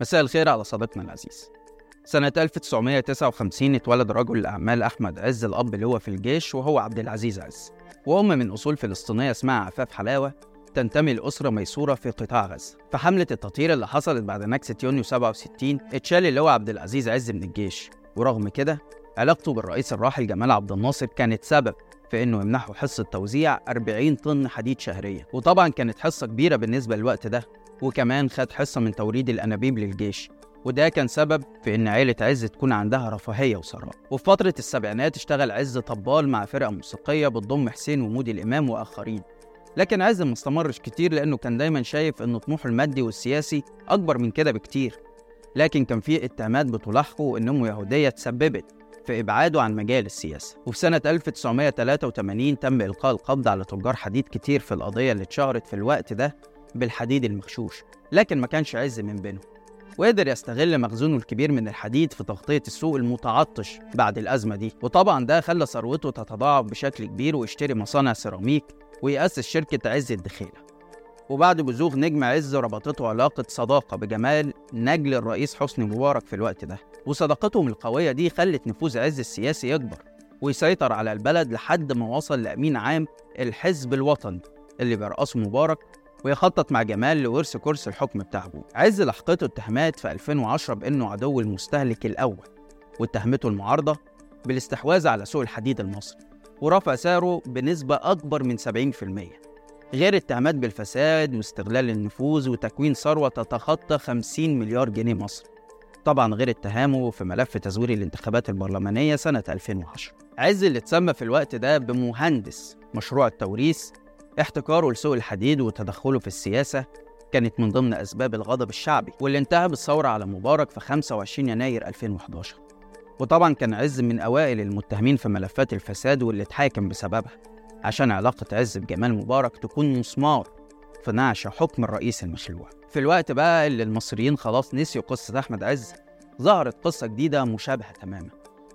مساء الخير على صديقنا العزيز. سنة 1959 اتولد رجل الأعمال أحمد عز الأب اللي هو في الجيش وهو عبد العزيز عز. وأم من أصول فلسطينية اسمها عفاف حلاوة تنتمي لأسرة ميسورة في قطاع غزة. فحملة التطهير اللي حصلت بعد نكسة يونيو 67 اتشال اللي هو عبد العزيز عز من الجيش. ورغم كده علاقته بالرئيس الراحل جمال عبد الناصر كانت سبب في إنه يمنحه حصة توزيع 40 طن حديد شهريا وطبعا كانت حصة كبيرة بالنسبة للوقت ده. وكمان خد حصة من توريد الأنابيب للجيش وده كان سبب في إن عيلة عز تكون عندها رفاهية وثراء. وفي فترة السبعينات اشتغل عز طبال مع فرقة موسيقية بتضم حسين ومودي الإمام وآخرين. لكن عز ما استمرش كتير لأنه كان دايما شايف إن طموحه المادي والسياسي أكبر من كده بكتير. لكن كان في اتهامات بتلاحقه إن أمه يهودية تسببت في إبعاده عن مجال السياسة. وفي سنة 1983 تم إلقاء القبض على تجار حديد كتير في القضية اللي اتشهرت في الوقت ده بالحديد المغشوش لكن ما كانش عز من بينهم وقدر يستغل مخزونه الكبير من الحديد في تغطية السوق المتعطش بعد الأزمة دي. وطبعا ده خلى ثروته تتضاعف بشكل كبير ويشتري مصانع سيراميك ويأسس شركة عز الدخيلة. وبعد بزوغ نجم عز ربطته علاقة صداقة بجمال نجل الرئيس حسني مبارك في الوقت ده. وصداقتهم القوية دي خلت نفوذ عز السياسي يكبر ويسيطر على البلد لحد ما وصل لأمين عام الحزب الوطني اللي بيرأسه مبارك ويخطط مع جمال لورث كرسي الحكم بتاع أبوه. عز لحقته اتهامات في 2010 بأنه عدو المستهلك الأول واتهمته المعارضة بالاستحواذ على سوق الحديد المصري ورفع سعره بنسبة أكبر من 70% غير اتهامات بالفساد واستغلال النفوذ وتكوين ثروة تتخطى 50 مليار جنيه مصري. طبعا غير اتهامه في ملف تزوير الانتخابات البرلمانية سنة 2010 عز اللي اتسمى في الوقت ده بمهندس مشروع التوريث احتكاره لسوق الحديد وتدخله في السياسة كانت من ضمن أسباب الغضب الشعبي واللي انتهى بالثورة على مبارك في 25 يناير 2011 وطبعا كان عز من أوائل المتهمين في ملفات الفساد واللي اتحاكم بسببها عشان علاقة عز بجمال مبارك تكون مسمار في نعش حكم الرئيس المخلوع في الوقت بقى اللي المصريين خلاص نسيوا قصة أحمد عز ظهرت قصة جديدة مشابهة تماما.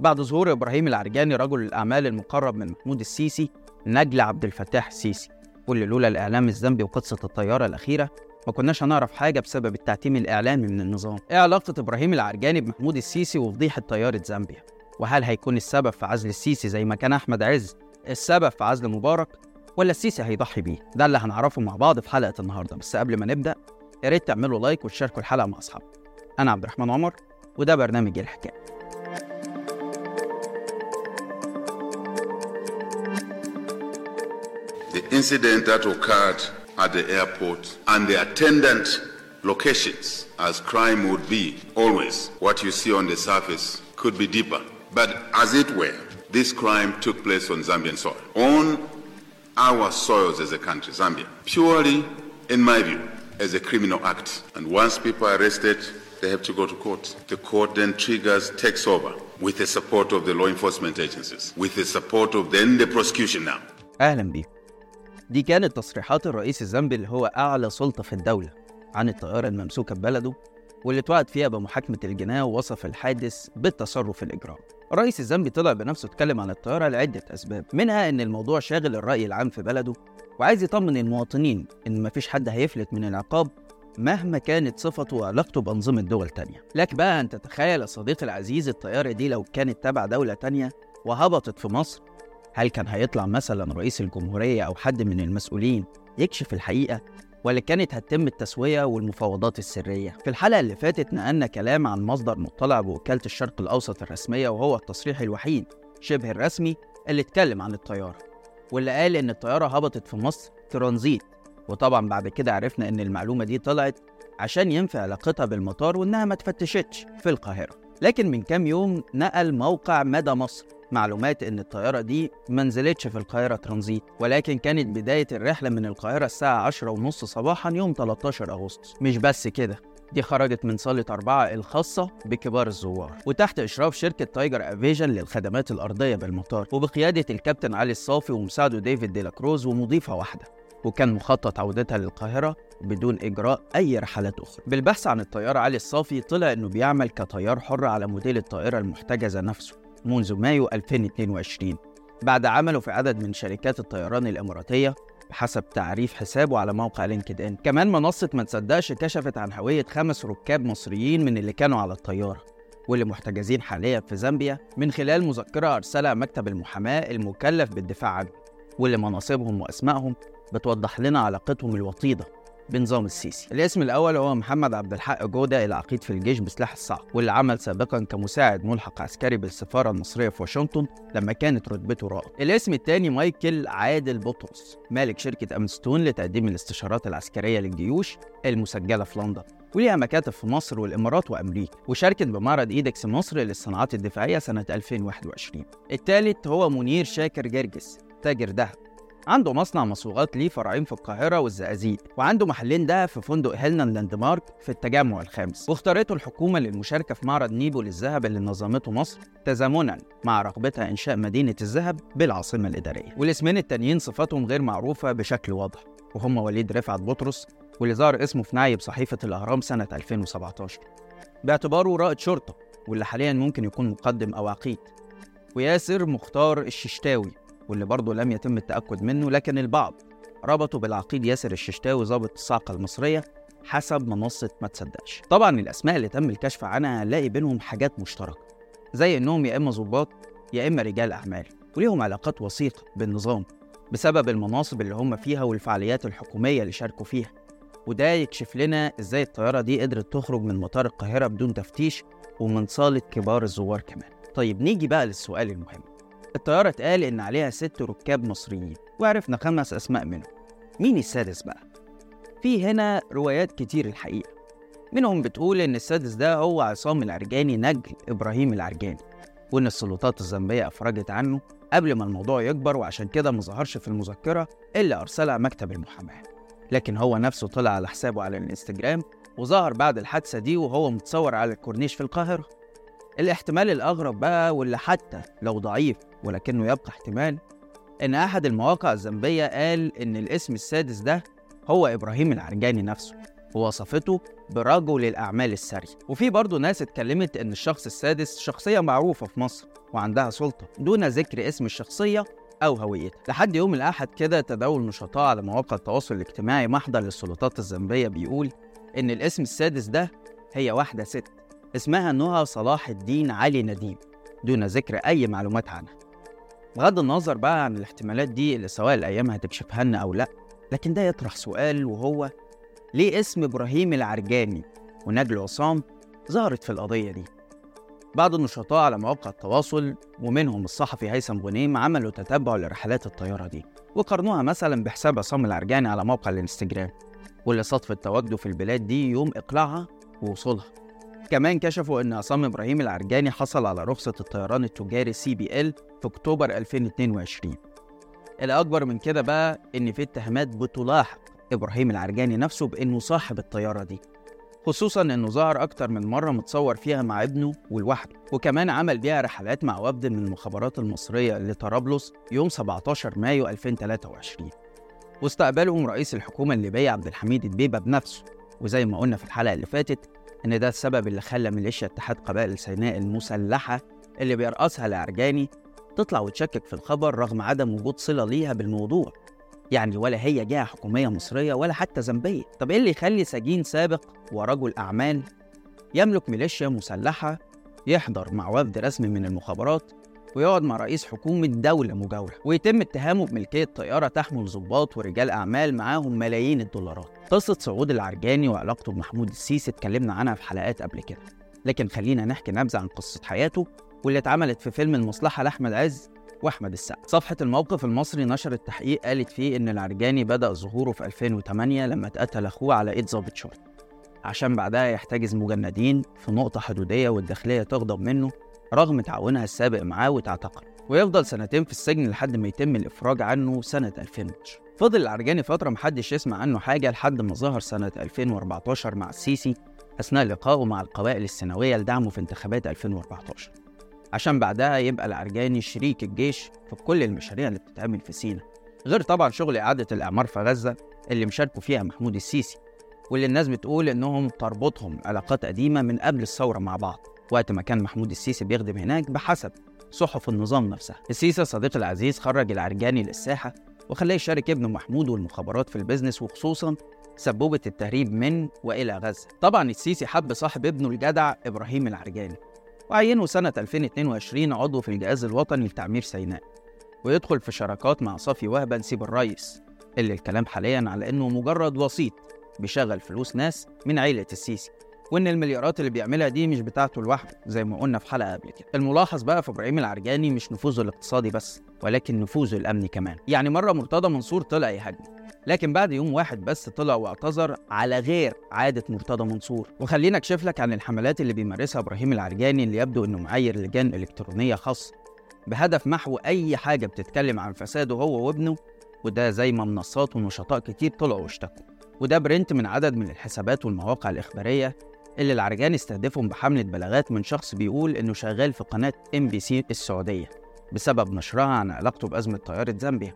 بعد ظهور إبراهيم العرجاني رجل الأعمال المقرب من محمود السيسي نجل عبد الفتاح السيسي. واللي لولا الإعلام الذنبي وقصة الطيارة الأخيرة ما كناش هنعرف حاجة بسبب التعتيم الإعلامي من النظام. إيه علاقة إبراهيم العرجاني بمحمود السيسي وفضيحة طيارة زامبيا؟ وهل هيكون السبب في عزل السيسي زي ما كان أحمد عز؟ السبب في عزل مبارك؟ ولا السيسي هيضحي بيه؟ ده اللي هنعرفه مع بعض في حلقة النهارده. بس قبل ما نبدأ يا ريت تعملوا لايك وتشاركوا الحلقة مع أصحابكم. أنا عبد الرحمن عمر وده برنامج الحكاية. incident that occurred at the airport and the attendant locations, as crime would be always, what you see on the surface could be deeper. But as it were, this crime took place on Zambian soil, on our soils as a country, Zambia, purely, in my view, as a criminal act. And once people are arrested, they have to go to court. The court then triggers, takes over with the support of the law enforcement agencies, with the support of then the prosecution now. اهلا بيكم دي كانت تصريحات الرئيس الزامبي اللي هو أعلى سلطة في الدولة عن الطياره الممسوكة ببلده واللي اتوعد فيها بمحاكمة الجناه ووصف الحادث بالتصرف الاجرامي الرئيس الزامبي طلع بنفسه اتكلم عن الطياره لعدة أسباب منها إن الموضوع شاغل الرأي العام في بلده وعايز يطمن المواطنين إن مفيش حد هيفلت من العقاب مهما كانت صفته وعلاقته بأنظمة دول تانية. لك بقى أن تتخيل يا صديقي العزيز الطيارة دي لو كانت تبع دولة تانية وهبطت في مصر هل كان هيطلع مثلا رئيس الجمهورية أو حد من المسؤولين يكشف الحقيقة؟ ولا كانت هتتم التسوية والمفاوضات السرية؟ في الحلقة اللي فاتت نقلنا كلام عن مصدر مطلع بوكالة الشرق الأوسط الرسمية وهو التصريح الوحيد شبه الرسمي اللي اتكلم عن الطيارة واللي قال إن الطيارة هبطت في مصر ترانزيت. وطبعا بعد كده عرفنا إن المعلومة دي طلعت عشان ينفي علاقتها بالمطار وإنها ما تفتشتش في القاهرة. لكن من كام يوم نقل موقع مدى مصر معلومات إن الطيارة دي ما نزلتش في القاهرة ترانزيت ولكن كانت بداية الرحلة من القاهرة الساعة 10 ونص صباحا يوم 13 أغسطس. مش بس كده دي خرجت من صالة أربعة الخاصة بكبار الزوار وتحت إشراف شركة Tiger Aviation للخدمات الأرضية بالمطار وبقيادة الكابتن علي الصافي ومساعده ديفيد ديلاكروز ومضيفة واحدة وكان مخطط عودتها للقاهرة بدون إجراء أي رحلات أخرى. بالبحث عن الطيار علي الصافي طلع إنه بيعمل كطيار حر على موديل الطائرة المحتجزة نفسه. منذ مايو 2022 بعد عمله في عدد من شركات الطيران الإماراتية بحسب تعريف حسابه على موقع لينكد ان كمان منصة ما تصدقش كشفت عن هوية خمس ركاب مصريين من اللي كانوا على الطيارة واللي محتجزين حاليا في زامبيا من خلال مذكرة أرسلها مكتب المحاماة المكلف بالدفاع عنهم واللي مناصبهم وأسمائهم بتوضح لنا علاقتهم الوطيدة بنظام السيسي. الاسم الأول هو محمد عبد الحق جودة العقيد في الجيش بسلاح الصعب واللي عمل سابقا كمساعد ملحق عسكري بالسفارة المصرية في واشنطن لما كانت رتبته رائد. الاسم الثاني مايكل عادل بطرس مالك شركة أمستون لتقديم الاستشارات العسكرية للجيوش المسجلة في لندن. وليها مكاتب في مصر والإمارات وأمريكا وشاركت بمعرض إيدكس مصر للصناعات الدفاعية سنة 2021 الثالث هو منير شاكر جرجس تاجر دهب عنده مصنع مصوغات ليه فرعين في القاهرة والزقازيق وعنده محلين دهب في فندق هيلنان لاندمارك في التجمع الخامس. واختارته الحكومة للمشاركة في معرض نيبو للذهب اللي نظمته مصر تزامنا مع رغبتها إنشاء مدينة الذهب بالعاصمة الإدارية. والاسمين التانيين صفاتهم غير معروفة بشكل واضح وهم وليد رفعت بطرس واللي ظهر اسمه في نعي بصحيفة الأهرام سنة 2017 باعتباره رائد شرطة واللي حاليا ممكن يكون مقدم أو عقيد. وياسر مختار الششتاوي واللي برضه لم يتم التأكد منه لكن البعض ربطوا بالعقيد ياسر الششتاوي ضابط الصاعقة المصرية حسب منصة ما تصدقش. طبعا الأسماء اللي تم الكشف عنها هنلاقي بينهم حاجات مشتركة زي إنهم يا إما ضباط يا إما رجال أعمال وليهم علاقات وثيقة بالنظام بسبب المناصب اللي هم فيها والفعاليات الحكومية اللي شاركوا فيها. وده يكشف لنا إزاي الطيارة دي قدرت تخرج من مطار القاهرة بدون تفتيش ومن صالة كبار الزوار كمان. طيب نيجي بقى للسؤال المهم. الطيارة اتقال إن عليها ست ركاب مصريين وعرفنا خمس أسماء منهم. مين السادس بقى؟ في هنا روايات كتير الحقيقة. منهم بتقول إن السادس ده هو عصام العرجاني نجل إبراهيم العرجاني وإن السلطات الزامبية أفرجت عنه قبل ما الموضوع يكبر وعشان كده ما ظهرش في المذكرة اللي أرسلها مكتب المحاماة. لكن هو نفسه طلع على حسابه على الإنستجرام وظهر بعد الحادثة دي وهو متصور على الكورنيش في القاهرة. الاحتمال الأغرب بقى واللي حتى لو ضعيف ولكنه يبقى احتمال إن أحد المواقع الزنبية قال إن الاسم السادس ده هو إبراهيم العرجاني نفسه ووصفته برجل الأعمال السري. وفي برضه ناس اتكلمت إن الشخص السادس شخصية معروفة في مصر وعندها سلطة دون ذكر اسم الشخصية أو هويتها. لحد يوم الأحد كده تداول نشطاء على مواقع التواصل الاجتماعي محضر للسلطات الزنبية بيقول إن الاسم السادس ده هي واحدة ست. اسمها نهى صلاح الدين علي نديم دون ذكر أي معلومات عنها. بغض النظر بقى عن الاحتمالات دي اللي سواء الأيام هتكشفها لنا أو لأ لكن ده يطرح سؤال وهو ليه اسم إبراهيم العرجاني ونجل عصام ظهرت في القضية دي؟ بعض النشطاء على مواقع التواصل ومنهم الصحفي هيثم غنيم عملوا تتبع لرحلات الطيارة دي وقارنوها مثلا بحساب عصام العرجاني على موقع الإنستجرام واللي صادفت تواجده في البلاد دي يوم إقلاعها ووصولها. كمان كشفوا إن عصام إبراهيم العرجاني حصل على رخصة الطيران التجاري CPL في أكتوبر 2022 الأكبر من كده بقى إن في اتهامات بتلاحق إبراهيم العرجاني نفسه بإنه صاحب الطيارة دي خصوصا إنه ظهر أكتر من مرة متصور فيها مع ابنه ولوحده وكمان عمل بيها رحلات مع وفد من المخابرات المصرية لطرابلس يوم 17 مايو 2023 واستقبلهم رئيس الحكومة الليبية عبد الحميد الدبيبه بنفسه وزي ما قلنا في الحلقة اللي فاتت إن ده السبب اللي خلى ميليشيا اتحاد قبائل سيناء المسلحة اللي بيرأسها العرجاني تطلع وتشكك في الخبر رغم عدم وجود صلة ليها بالموضوع. يعني ولا هي جهة حكومية مصرية ولا حتى زنبية طب إيه اللي يخلي سجين سابق ورجل أعمال يملك ميليشيا مسلحة يحضر مع وفد رسمي من المخابرات ويقعد مع رئيس حكومة دولة مجاورة ويتم اتهامه بملكية طيارة تحمل ضباط ورجال أعمال معاهم ملايين الدولارات. قصة سعود العرجاني وعلاقته بمحمود السيسي اتكلمنا عنها في حلقات قبل كده. لكن خلينا نحكي نبذة عن قصة حياته واللي اتعملت في فيلم المصلحة لأحمد عز وأحمد السقا. صفحة الموقف المصري نشرت تحقيق قالت فيه إن العرجاني بدأ ظهوره في 2008 لما اتقتل أخوه على إيد ضابط شرطة. عشان بعدها يحتجز مجندين في نقطة حدودية والداخلية تغضب منه رغم تعاونها السابق معاه وتعتقل ويفضل سنتين في السجن لحد ما يتم الإفراج عنه سنة 2010 فضل العرجاني فترة محدش يسمع عنه حاجة لحد ما ظهر سنة 2014 مع السيسي أثناء لقائه مع القبائل السنوية لدعمه في انتخابات 2014 عشان بعدها يبقى العرجاني شريك الجيش في كل المشاريع اللي بتتعمل في سينا غير طبعا شغل إعادة الإعمار في غزة اللي مشاركوا فيها محمود السيسي واللي الناس بتقول إنهم تربطهم علاقات قديمة من قبل الثورة مع بعض. وقت ما كان محمود السيسي بيخدم هناك بحسب صحف النظام نفسها. السيسي صديق العزيز خرج العرجاني للساحة وخلاه يشارك ابنه محمود والمخابرات في البيزنس وخصوصا سبوبة التهريب من وإلى غزة. طبعا السيسي حب صاحب ابنه الجدع إبراهيم العرجاني وعينه سنة 2022 عضو في الجهاز الوطني لتعمير سيناء ويدخل في شراكات مع صافي وهبة نسيب الريس اللي الكلام حاليا على إنه مجرد وسيط بيشغل فلوس ناس من عيلة السيسي. وإن المليارات اللي بيعملها دي مش بتاعته لوحده زي ما قلنا في حلقة قبل كده. الملاحظ بقى في إبراهيم العرجاني مش نفوذه الاقتصادي بس ولكن نفوذه الأمني كمان. يعني مرة مرتضى منصور طلع يهاجمه لكن بعد يوم واحد بس طلع واعتذر على غير عادة مرتضى منصور. وخلينا أكشف لك عن الحملات اللي بيمارسها إبراهيم العرجاني اللي يبدو إنه معاير لجان إلكترونية خاصة بهدف محو أي حاجة بتتكلم عن فساده هو وابنه وده زي ما منصات ونشطاء كتير طلعوا واشتكوا. وده print من عدد من الحسابات والمواقع الإخبارية اللي العرجاني استهدفهم بحملة بلاغات من شخص بيقول إنه شغال في قناة إم بي سي السعودية بسبب نشرها عن علاقته بأزمة طيارة زامبيا.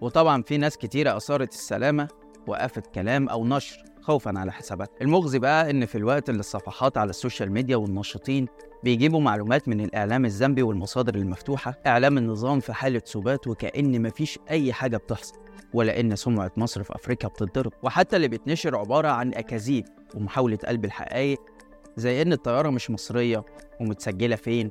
وطبعا في ناس كتيرة آثرت السلامة وقفت كلام أو نشر خوفا على حسابات. المخزي بقى إن في الوقت اللي الصفحات على ال social media والناشطين بيجيبوا معلومات من الإعلام الزامبي والمصادر المفتوحة إعلام النظام في حالة سبات وكأن مفيش أي حاجة بتحصل ولا إن سمعة مصر في أفريقيا بتتضرب وحتى اللي بيتنشر عبارة عن أكاذيب ومحاولة قلب الحقائق زي إن الطيارة مش مصرية ومتسجلة فين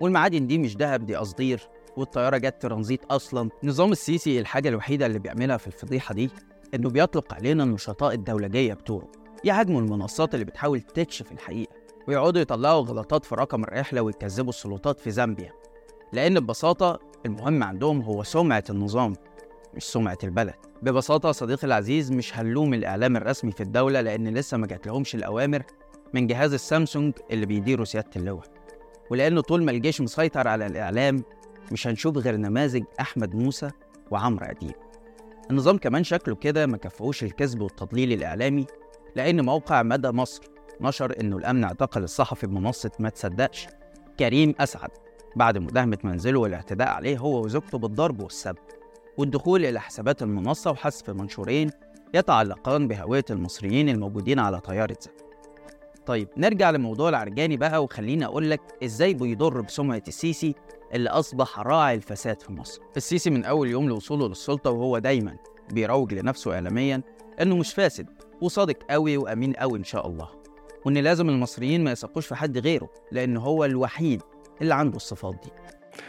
والمعادن دي مش دهب دي قصدير والطيارة جت ترانزيت أصلا. نظام السيسي الحاجة الوحيدة اللي بيعملها في الفضيحة دي إنه بيطلق علينا النشطاء الدولجية بتوعه يهاجموا المنصات اللي بتحاول تكشف الحقيقة ويقعدوا يطلعوا غلطات في رقم الرحلة ويكذبوا السلطات في زامبيا. لأن ببساطة المهم عندهم هو سمعة النظام مش سمعة البلد. ببساطة صديقي العزيز مش هنلوم الإعلام الرسمي في الدولة لأن لسه ما جاتلهمش الأوامر من جهاز السامسونج اللي بيديروا سيادة اللواء. ولأنه طول ما الجيش مسيطر على الإعلام مش هنشوف غير نماذج أحمد موسى وعمرو أديب. النظام كمان شكله كده ما كفهوش الكذب والتضليل الإعلامي لأن موقع مدى مصر نشر إنه الأمن اعتقل الصحفي بمنصة ما تصدقش كريم أسعد بعد مداهمة منزله والاعتداء عليه هو وزوجته بالضرب والسب. والدخول إلى حسابات المنصة وحذف منشورين يتعلقان بهوية المصريين الموجودين على طيارة زد. طيب نرجع لموضوع العرجاني بقى وخليني أقول لك إزاي بيضر بسمعة السيسي اللي أصبح راعي الفساد في مصر. السيسي من أول يوم لوصوله للسلطة وهو دايما بيروج لنفسه إعلاميا إنه مش فاسد وصادق قوي وأمين قوي إن شاء الله وإن لازم المصريين ما يثقوش في حد غيره لأن هو الوحيد اللي عنده الصفات دي.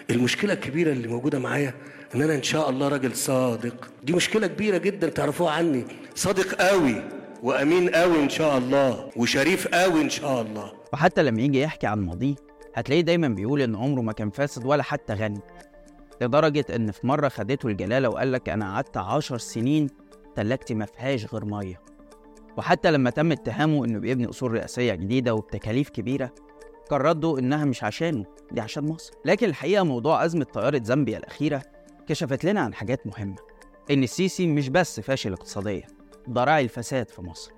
المشكلة الكبيرة اللي موجودة معايا إن أنا إن شاء الله راجل صادق. دي مشكلة كبيرة جدا تعرفوها عني. صادق قوي وأمين قوي إن شاء الله وشريف قوي إن شاء الله. وحتى لما يجي يحكي عن ماضيه هتلاقيه دايما بيقول إن عمره ما كان فاسد ولا حتى غني. لدرجة إن في مرة خدته الجلالة وقال لك أنا قعدت عشر سنين تلاجتي ما فيهاش غير مية. وحتى لما تم اتهامه إنه بيبني أصول رئاسية جديدة وبتكاليف كبيرة كان رده إنها مش عشانه دي عشان مصر. لكن الحقيقة موضوع أزمة طيارة زامبيا الأخيرة كشفت لنا عن حاجات مهمة إن السيسي مش بس فاشل اقتصاديا ده راعي الفساد في مصر.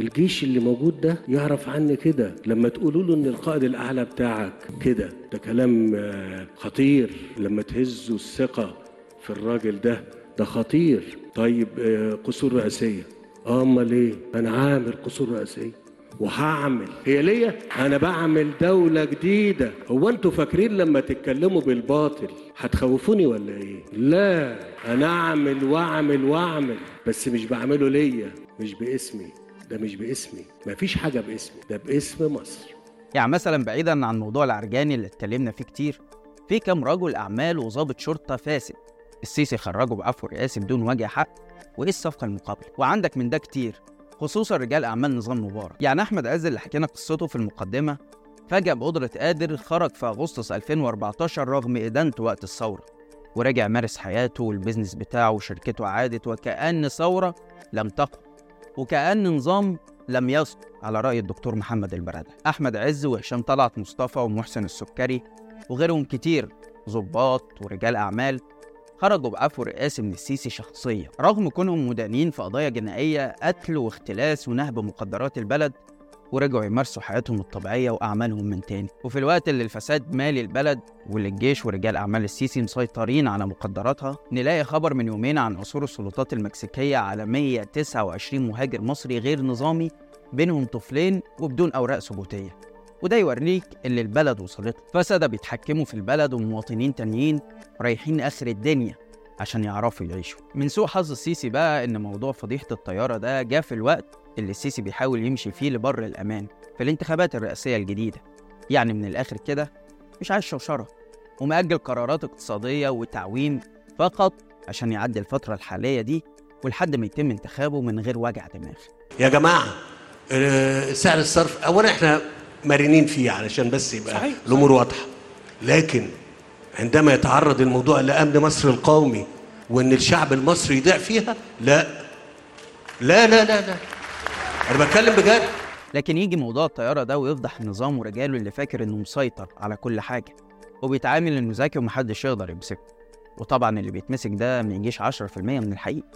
الجيش اللي موجود ده يعرف عني كده لما تقولوا له إن القائد الأعلى بتاعك كده ده كلام آه، خطير. لما تهزوا الثقة في الراجل ده ده خطير. طيب آه، قصور رئاسية. أمال إيه؟ أنا عامل قصور رئاسية. وهعمل. هي ليا؟ أنا بعمل دولة جديدة. هو أنتوا فاكرين لما تتكلموا بالباطل هتخوفوني ولا إيه؟ لا. أنا أعمل وأعمل وأعمل بس مش بعمله ليا مش باسمي. ده مش باسمي. مفيش حاجة باسمي. ده باسم مصر. يعني مثلا بعيدا عن موضوع العرجاني اللي اتكلمنا فيه كتير في كام رجل أعمال وظابط شرطة فاسد. السيسي خرجه بعفو رئاسي بدون وجه حق. وإيه الصفقة المقابلة؟ وعندك من ده كتير. خصوصا رجال أعمال نظام مبارك. يعني أحمد عز اللي حكينا قصته في المقدمة فجأة بقدرة قادر خرج في أغسطس 2014 رغم إدانته وقت الثورة ورجع مارس حياته وال business بتاعه وشركته عادت وكأن ثورة لم تقم وكأن نظام لم يسقط على رأي الدكتور محمد البرادعي. أحمد عز وهشام طلعت مصطفى ومحسن السكري وغيرهم كتير ضباط ورجال أعمال. خرجوا بعفو رئاسي من السيسي شخصيا. رغم كونهم مدانين في قضايا جنائية قتل واختلاس ونهب مقدرات البلد ورجعوا يمارسوا حياتهم الطبيعية وأعمالهم من تاني. وفي الوقت اللي الفساد مالي البلد واللي الجيش ورجال أعمال السيسي مسيطرين على مقدراتها نلاقي خبر من يومين عن عثور السلطات المكسيكية على 129 مهاجر مصري غير نظامي بينهم طفلين وبدون أوراق ثبوتية. وده يوريك اللي البلد وصلت. فسادة بيتحكموا في البلد ومواطنين تانيين رايحين آخر الدنيا عشان يعرفوا يعيشوا. من سوء حظ السيسي بقى إن موضوع فضيحة الطيارة ده جه في الوقت اللي السيسي بيحاول يمشي فيه لبر الأمان في الانتخابات الرئاسية الجديدة. يعني من الآخر كده مش عايز شوشرة ومأجل قرارات اقتصادية وتعويم فقط عشان يعدي الفترة الحالية دي ولحد ما يتم انتخابه من غير وجع دماغ. يا جماعة آه، سعر الصرف اولا إحنا مرنين فيه علشان بس يبقى صحيح، الأمور واضحة. لكن عندما يتعرض الموضوع لأمن مصر القومي وإن الشعب المصري يضيع فيها لا. لا لا لا لا. أنا بتكلم بجد. لكن يجي موضوع الطيارة ده ويفضح النظام ورجاله اللي فاكر إنه مسيطر على كل حاجة وبيتعامل إنه ذكي ومحدش يقدر يمسكه. وطبعا اللي بيتمسك ده ما يجيش 10% من الحقيقة.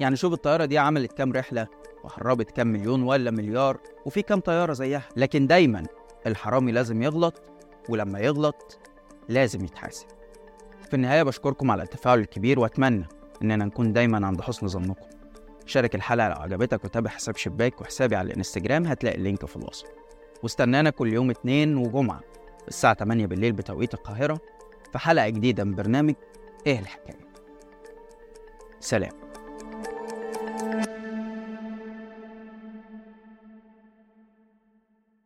يعني شوف الطيارة دي عملت كام رحلة وهربت كام مليون ولا مليار وفي كام طيارة زيها. لكن دايما الحرامي لازم يغلط ولما يغلط لازم يتحاسب. في النهاية بشكركم على التفاعل الكبير وأتمنى إننا نكون دايما عند حسن ظنكم. شارك الحلقة لو عجبتك وتابع حساب شباك وحسابي على الإنستجرام هتلاقي اللينك في الوصف. واستنانا كل يوم اتنين وجمعة الساعة 8 بالليل بتوقيت القاهرة في حلقة جديدة من برنامج إيه الحكاية. سلام.